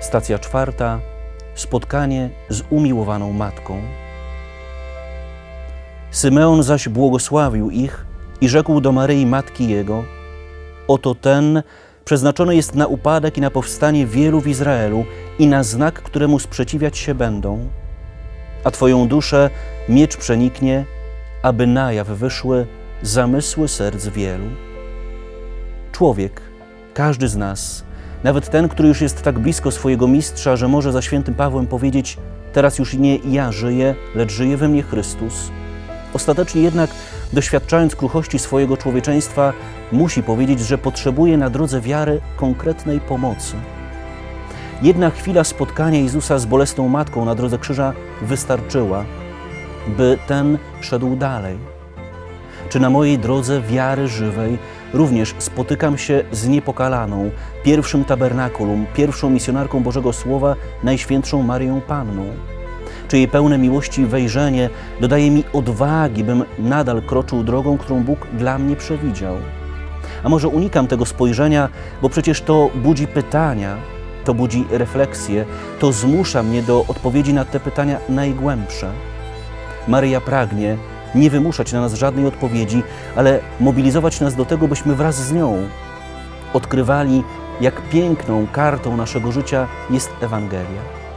Stacja czwarta. Spotkanie z umiłowaną matką. Symeon zaś błogosławił ich i rzekł do Maryi, matki jego: Oto ten przeznaczony jest na upadek i na powstanie wielu w Izraelu i na znak, któremu sprzeciwiać się będą. A Twoją duszę miecz przeniknie, aby na jaw wyszły zamysły serc wielu. Człowiek, każdy z nas, nawet ten, który już jest tak blisko swojego mistrza, że może za świętym Pawłem powiedzieć: Teraz już nie ja żyję, lecz żyje we mnie Chrystus. Ostatecznie jednak, doświadczając kruchości swojego człowieczeństwa, musi powiedzieć, że potrzebuje na drodze wiary konkretnej pomocy. Jedna chwila spotkania Jezusa z bolesną matką na drodze krzyża wystarczyła, by ten szedł dalej. Czy na mojej drodze wiary żywej również spotykam się z niepokalaną, pierwszym tabernakulum, pierwszą misjonarką Bożego Słowa, Najświętszą Maryją Panną? Czy jej pełne miłości wejrzenie dodaje mi odwagi, bym nadal kroczył drogą, którą Bóg dla mnie przewidział? A może unikam tego spojrzenia, bo przecież to budzi pytania, to budzi refleksje, to zmusza mnie do odpowiedzi na te pytania najgłębsze. Maryja pragnie nie wymuszać na nas żadnej odpowiedzi, ale mobilizować nas do tego, byśmy wraz z nią odkrywali, jak piękną kartą naszego życia jest Ewangelia.